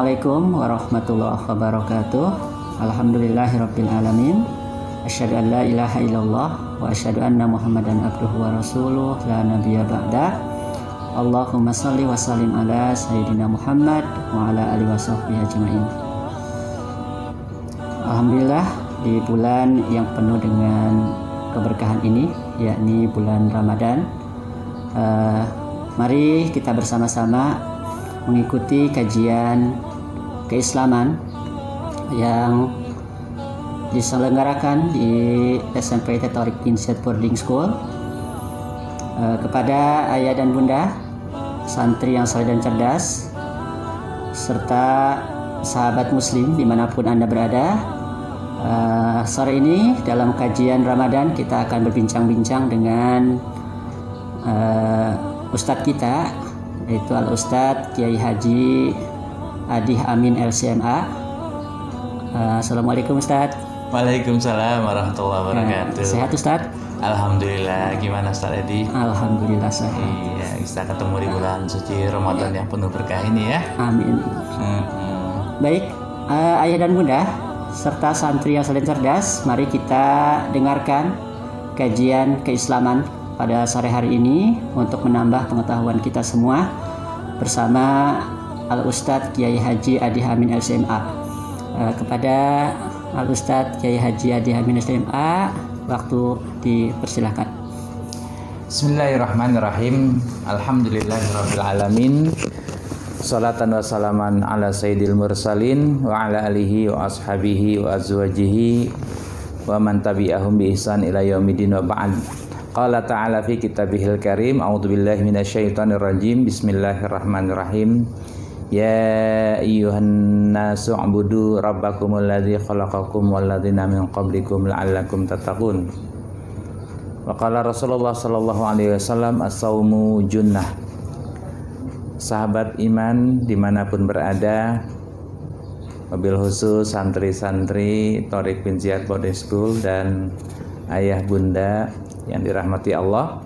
Assalamualaikum warahmatullahi wabarakatuh. Alhamdulillahirabbil alamin. Asyhadu an la ilaha illallah wa asyhadu anna Muhammadan abduhu wa rasuluh la nabiyya ba'da. Allahumma salli wa sallim ala sayyidina Muhammad wa ala alihi washabbihi ajmain. Alhamdulillah di bulan yang penuh dengan keberkahan ini yakni bulan Ramadan. Uh, mari kita bersama-sama mengikuti kajian keislaman yang diselenggarakan di SMP Tetorik Inset Boarding School. Uh, kepada ayah dan bunda santri yang saleh dan cerdas serta sahabat muslim di mana pun anda berada uh, sore ini dalam kajian Ramadan kita akan berbincang-bincang dengan uh, Ustadz kita yaitu Al Ustadz Kiai Haji Adih Amin LCMA uh, Assalamualaikum Ustadz Waalaikumsalam warahmatullahi wabarakatuh. Ya, sehat Ustaz? Alhamdulillah. Gimana Ustaz Edi? Alhamdulillah sehat. Iya, kita ketemu di bulan suci Ramadan yang penuh berkah ini ya. Amin. Hmm. Baik, uh, ayah dan bunda serta santri yang saling cerdas, mari kita dengarkan kajian keislaman pada sore hari ini untuk menambah pengetahuan kita semua bersama Al Ustadz Kiai Haji Adi Hamin LCMA. Uh, kepada Al Ustadz Kiai Haji Adi Hamin SMA waktu dipersilahkan. Bismillahirrahmanirrahim. Alhamdulillahirabbil alamin Salatan wa salaman ala sayyidil mursalin wa ala alihi wa ashabihi wa azwajihi wa man tabi'ahum bi ihsan ila yaumidin wa ba'd. Qala ta'ala fi kitabihil karim A'udzu billahi minasyaitonir rajim Bismillahirrahmanirrahim Ya ayyuhan nasu ubudu rabbakumul ladzi khalaqakum wal ladzina min qablikum la'allakum tattaqun. Wa qala Rasulullah sallallahu alaihi wasallam as-saumu junnah. Sahabat iman di mana pun berada, mobil khusus santri-santri Torik bin Ziyad School dan ayah bunda yang dirahmati Allah.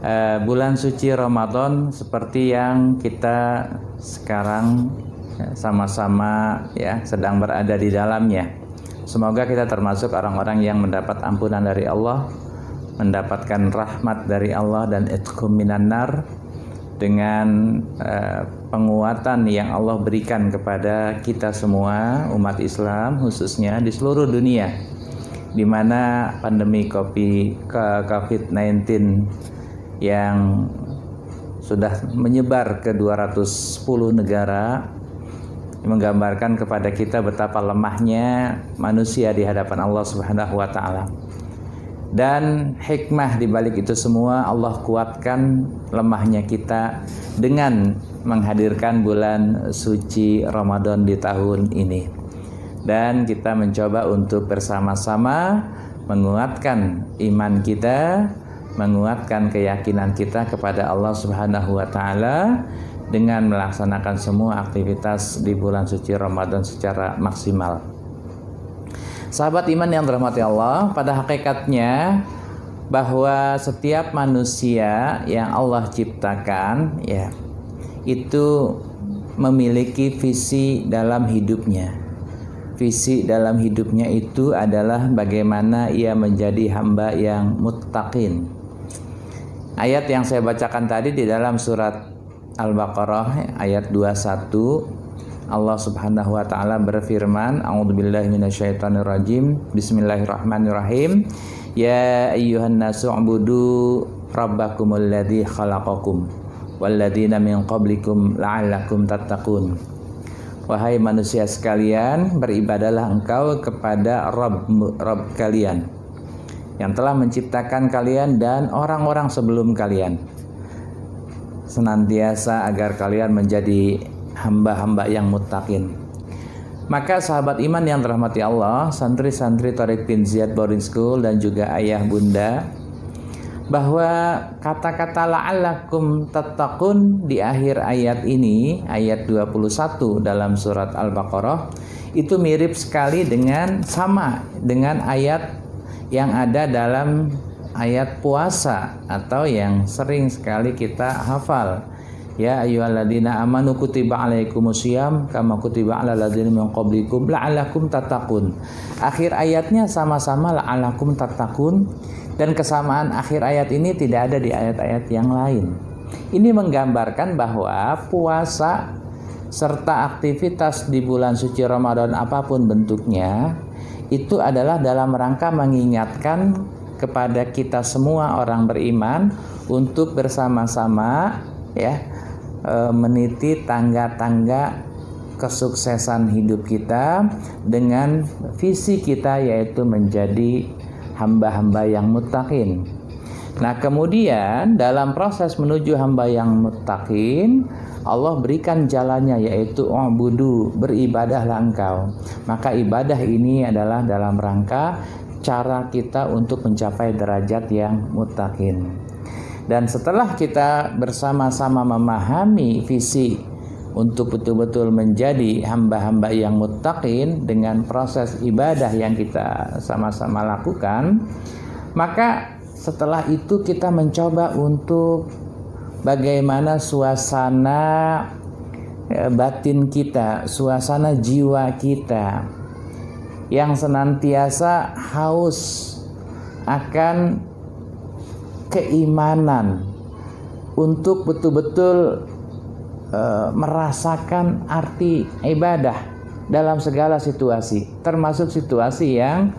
Uh, bulan suci Ramadan seperti yang kita sekarang ya, sama-sama ya sedang berada di dalamnya. Semoga kita termasuk orang-orang yang mendapat ampunan dari Allah, mendapatkan rahmat dari Allah dan itqum minan dengan uh, penguatan yang Allah berikan kepada kita semua umat Islam khususnya di seluruh dunia di mana pandemi COVID-19 yang sudah menyebar ke 210 negara menggambarkan kepada kita betapa lemahnya manusia di hadapan Allah Subhanahu wa taala. Dan hikmah di balik itu semua Allah kuatkan lemahnya kita dengan menghadirkan bulan suci Ramadan di tahun ini. Dan kita mencoba untuk bersama-sama menguatkan iman kita, menguatkan keyakinan kita kepada Allah Subhanahu wa taala dengan melaksanakan semua aktivitas di bulan suci Ramadan secara maksimal. Sahabat iman yang dirahmati Allah, pada hakikatnya bahwa setiap manusia yang Allah ciptakan ya itu memiliki visi dalam hidupnya. Visi dalam hidupnya itu adalah bagaimana ia menjadi hamba yang muttaqin, Ayat yang saya bacakan tadi di dalam surat Al-Baqarah ayat 21 Allah Subhanahu wa taala berfirman, A'udzubillahi minasyaitonirrajim. Bismillahirrahmanirrahim. Ya ayyuhan nasu ubudu rabbakumul ladzi khalaqakum walladzina min qablikum la'allakum tattaqun. Wahai manusia sekalian, beribadalah engkau kepada Rabb, Rabb kalian yang telah menciptakan kalian dan orang-orang sebelum kalian. Senantiasa agar kalian menjadi hamba-hamba yang mutakin. Maka sahabat iman yang terhormati Allah, santri-santri Torik bin Ziyad Boarding School dan juga ayah bunda bahwa kata-kata la'allakum tattaqun di akhir ayat ini, ayat 21 dalam surat Al-Baqarah itu mirip sekali dengan sama dengan ayat yang ada dalam ayat puasa atau yang sering sekali kita hafal Ya ayyuhalladzina amanu kutiba alaikumusiyam kama kutiba alal ladzina min qablikum la'allakum tattaqun. Akhir ayatnya sama-sama la'allakum tattaqun dan kesamaan akhir ayat ini tidak ada di ayat-ayat yang lain. Ini menggambarkan bahwa puasa serta aktivitas di bulan suci Ramadan apa pun bentuknya itu adalah dalam rangka mengingatkan kepada kita semua orang beriman untuk bersama-sama ya e, meniti tangga-tangga kesuksesan hidup kita dengan visi kita yaitu menjadi hamba-hamba yang mutakin. Nah, kemudian dalam proses menuju hamba yang mutakin, Allah berikan jalannya yaitu budu beribadahlah engkau. Maka ibadah ini adalah dalam rangka cara kita untuk mencapai derajat yang mutakin. Dan setelah kita bersama-sama memahami visi untuk betul-betul menjadi hamba-hamba yang mutakin dengan proses ibadah yang kita sama-sama lakukan, maka setelah itu kita mencoba untuk bagaimana suasana eh, batin kita, suasana jiwa kita yang senantiasa haus akan keimanan untuk betul-betul e, merasakan arti ibadah dalam segala situasi, termasuk situasi yang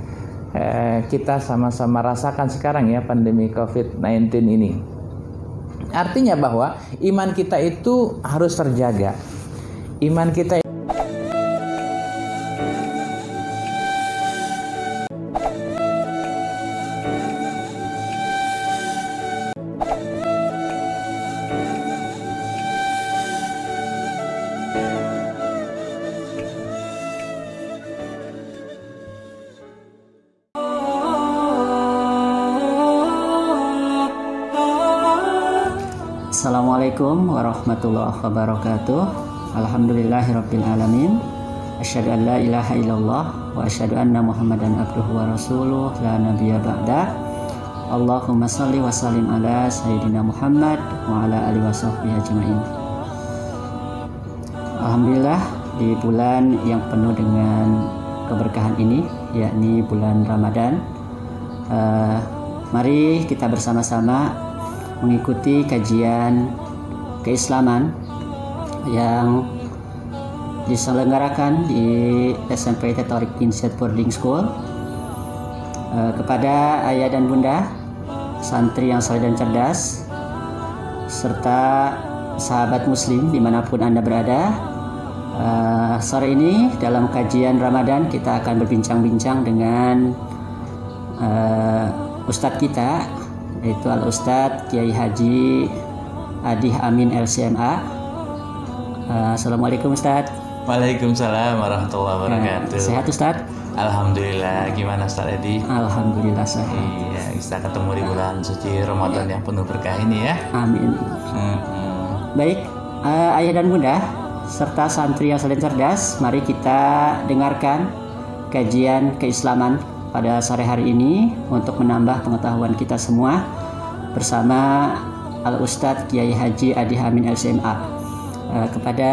e, kita sama-sama rasakan sekarang ya pandemi COVID-19 ini. Artinya bahwa iman kita itu harus terjaga. Iman kita warahmatullahi wabarakatuh. Alhamdulillahirabbil alamin. Asyhadu an la ilaha illallah wa asyhadu anna Muhammadan abduhu wa rasuluh. La nabiyya ba'da. Allahumma salli wa sallim ala sayyidina Muhammad wa ala alihi washabbihi ajmain. Alhamdulillah di bulan yang penuh dengan keberkahan ini yakni bulan Ramadan uh, mari kita bersama-sama mengikuti kajian keislaman yang diselenggarakan di SMP Tetorik Inset Boarding School. Uh, kepada ayah dan bunda santri yang saleh dan cerdas serta sahabat muslim di mana pun anda berada uh, sore ini dalam kajian Ramadan kita akan berbincang-bincang dengan uh, Ustadz kita yaitu Al Ustadz Kiai Haji Adih Amin LCMA. Uh, Assalamualaikum Ustadz. Waalaikumsalam warahmatullahi ya, wabarakatuh. Uh, sehat Ustadz? Alhamdulillah. Gimana Ustadz Edi? Alhamdulillah sehat. Iya, kita ketemu di bulan suci Ramadan ya. yang penuh berkah ini ya. Amin. Hmm. Baik, uh, ayah dan bunda serta santri yang saling cerdas, mari kita dengarkan kajian keislaman pada sore hari ini untuk menambah pengetahuan kita semua bersama Al Ustadz Kiai Haji Adi Hamin LCMA. Uh, kepada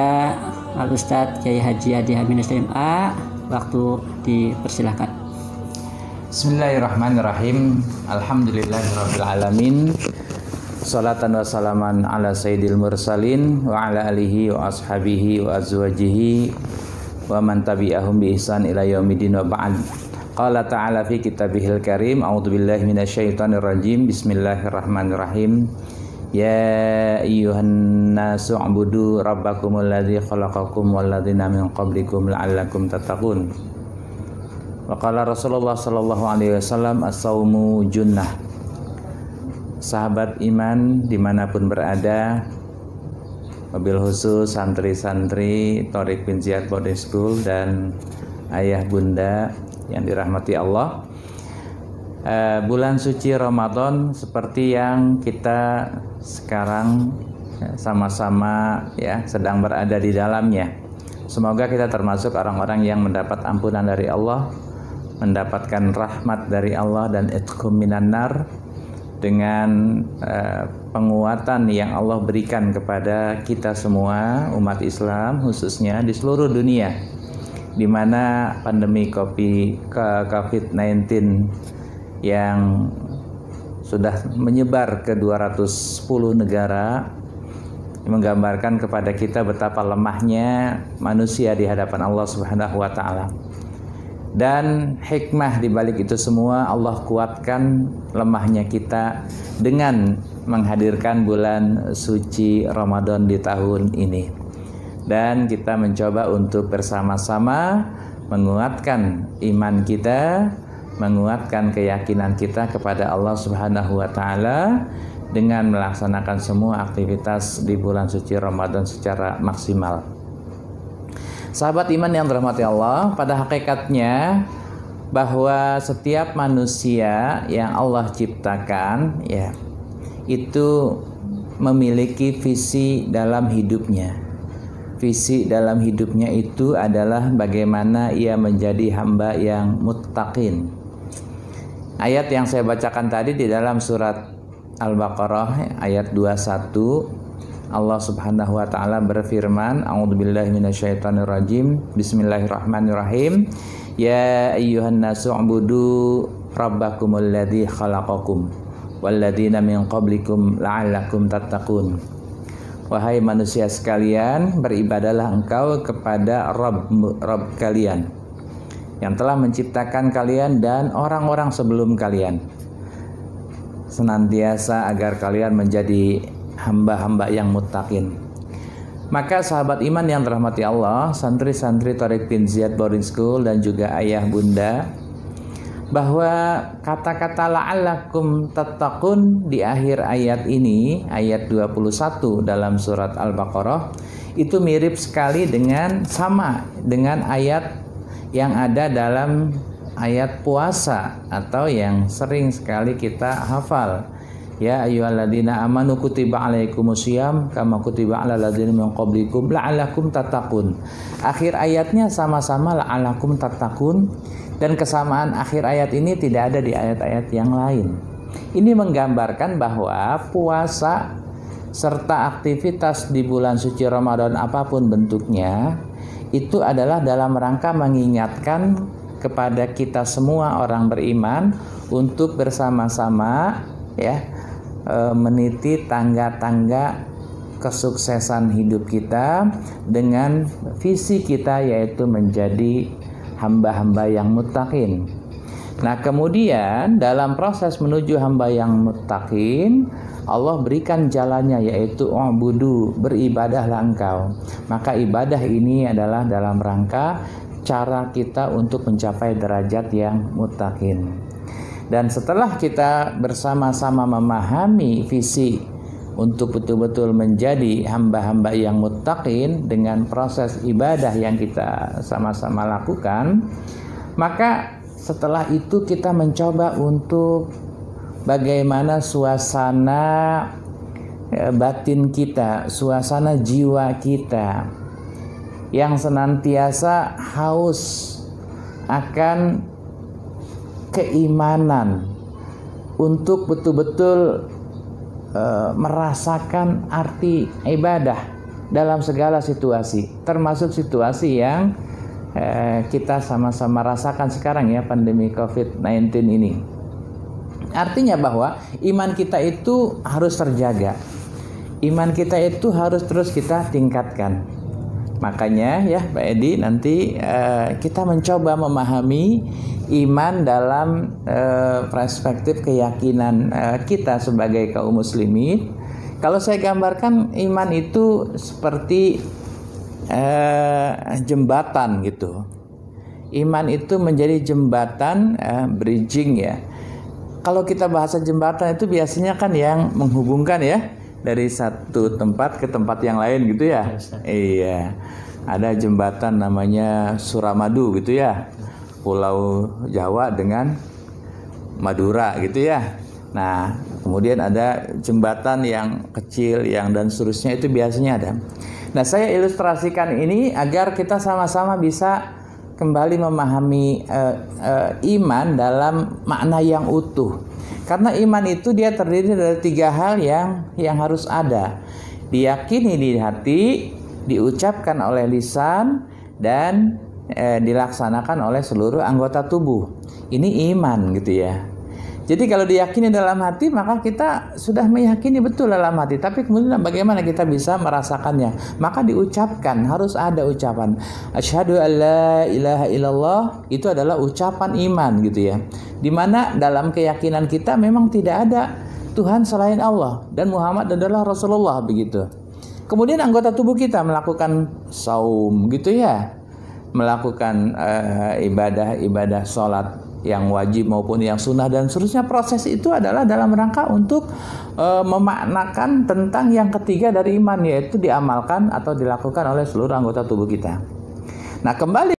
Al Ustadz Kiai Haji Adi Hamin LCMA, waktu dipersilahkan. Bismillahirrahmanirrahim. Alhamdulillahirabbil alamin. Salatan wa salaman ala sayyidil mursalin wa ala alihi wa ashabihi wa azwajihi wa man tabi'ahum bi ihsan ila yaumidin wa ba'd. Qala ta'ala fi kitabihil karim A'udhu billahi minasyaitonir rajim Bismillahirrahmanirrahim Ya ayyuhan nasu abudu rabbakumul ladzi khalaqakum wal ladzina min qablikum la'allakum tattaqun Wa qala Rasulullah sallallahu alaihi wasallam as-saumu junnah Sahabat iman di mana pun berada Mobil khusus santri-santri Torik bin Ziyad Boarding School dan ayah bunda yang dirahmati Allah. Uh, bulan suci Ramadan seperti yang kita sekarang ya, sama-sama ya sedang berada di dalamnya. Semoga kita termasuk orang-orang yang mendapat ampunan dari Allah, mendapatkan rahmat dari Allah dan itqum minan nar dengan uh, penguatan yang Allah berikan kepada kita semua umat Islam khususnya di seluruh dunia di mana pandemi COVID-19 yang sudah menyebar ke 210 negara menggambarkan kepada kita betapa lemahnya manusia di hadapan Allah Subhanahu wa taala. Dan hikmah di balik itu semua Allah kuatkan lemahnya kita dengan menghadirkan bulan suci Ramadan di tahun ini. Dan kita mencoba untuk bersama-sama menguatkan iman kita, menguatkan keyakinan kita kepada Allah Subhanahu wa taala dengan melaksanakan semua aktivitas di bulan suci Ramadan secara maksimal. Sahabat iman yang dirahmati Allah, pada hakikatnya bahwa setiap manusia yang Allah ciptakan ya itu memiliki visi dalam hidupnya. Visi dalam hidupnya itu adalah bagaimana ia menjadi hamba yang muttaqin. Ayat yang saya bacakan tadi di dalam surat Al-Baqarah ayat 21 Allah Subhanahu wa taala berfirman, A'udzubillahi minasyaitonirrajim. Bismillahirrahmanirrahim. Ya ayyuhan nasu ubudu rabbakumul ladzi khalaqakum walladzina min qablikum la'allakum tattaqun. Wahai manusia sekalian, beribadalah engkau kepada Rabb, Rabb kalian yang telah menciptakan kalian dan orang-orang sebelum kalian. Senantiasa agar kalian menjadi hamba-hamba yang mutakin. Maka sahabat iman yang dirahmati Allah, santri-santri Tariq bin Ziyad Boarding School dan juga ayah bunda bahwa kata-kata la'allakum tattaqun di akhir ayat ini, ayat 21 dalam surat Al-Baqarah itu mirip sekali dengan sama dengan ayat yang ada dalam ayat puasa atau yang sering sekali kita hafal Ya ayyuhalladzina amanu kutiba alaikumusiyam kama kutiba alal ladzina min qablikum la'allakum tattaqun. Akhir ayatnya sama-sama la'allakum tattaqun dan kesamaan akhir ayat ini tidak ada di ayat-ayat yang lain. Ini menggambarkan bahwa puasa serta aktivitas di bulan suci Ramadan apa pun bentuknya itu adalah dalam rangka mengingatkan kepada kita semua orang beriman untuk bersama-sama ya e, meniti tangga-tangga kesuksesan hidup kita dengan visi kita yaitu menjadi hamba-hamba yang mutakin. Nah, kemudian dalam proses menuju hamba yang mutakin, Allah berikan jalannya yaitu budu beribadahlah engkau. Maka ibadah ini adalah dalam rangka cara kita untuk mencapai derajat yang mutakin. Dan setelah kita bersama-sama memahami visi untuk betul-betul menjadi hamba-hamba yang muttaqin dengan proses ibadah yang kita sama-sama lakukan, maka setelah itu kita mencoba untuk bagaimana suasana ya, batin kita, suasana jiwa kita yang senantiasa haus akan keimanan untuk betul-betul uh, merasakan arti ibadah dalam segala situasi, termasuk situasi yang uh, kita sama-sama rasakan sekarang ya pandemi COVID-19 ini. Artinya bahwa iman kita itu harus terjaga. Iman kita itu harus terus kita tingkatkan. Makanya ya Pak Edi nanti uh, kita mencoba memahami iman dalam uh, perspektif keyakinan uh, kita sebagai kaum muslimin. Kalau saya gambarkan iman itu seperti uh, jembatan gitu. Iman itu menjadi jembatan uh, bridging ya. Kalau kita bahasa jembatan itu biasanya kan yang menghubungkan ya dari satu tempat ke tempat yang lain gitu ya. Iya. Ada jembatan namanya Suramadu gitu ya Pulau Jawa dengan Madura gitu ya. Nah, kemudian ada jembatan yang kecil yang dan seterusnya itu biasanya ada. Nah, saya ilustrasikan ini agar kita sama-sama bisa kembali memahami uh, uh, iman dalam makna yang utuh. Karena iman itu dia terdiri dari tiga hal yang yang harus ada. Diyakini di hati, diucapkan oleh lisan, dan eh, dilaksanakan oleh seluruh anggota tubuh. Ini iman gitu ya. Jadi kalau diyakini dalam hati maka kita sudah meyakini betul dalam hati. Tapi kemudian bagaimana kita bisa merasakannya? Maka diucapkan, harus ada ucapan. Asyhadu alla ilaha illallah itu adalah ucapan iman gitu ya. Di mana dalam keyakinan kita memang tidak ada Tuhan selain Allah dan Muhammad adalah Rasulullah begitu. Kemudian anggota tubuh kita melakukan saum gitu ya. Melakukan ibadah-ibadah uh, sholat yang wajib maupun yang sunnah dan seterusnya proses itu adalah dalam rangka untuk e, memaknakan tentang yang ketiga dari iman yaitu diamalkan atau dilakukan oleh seluruh anggota tubuh kita. Nah, kembali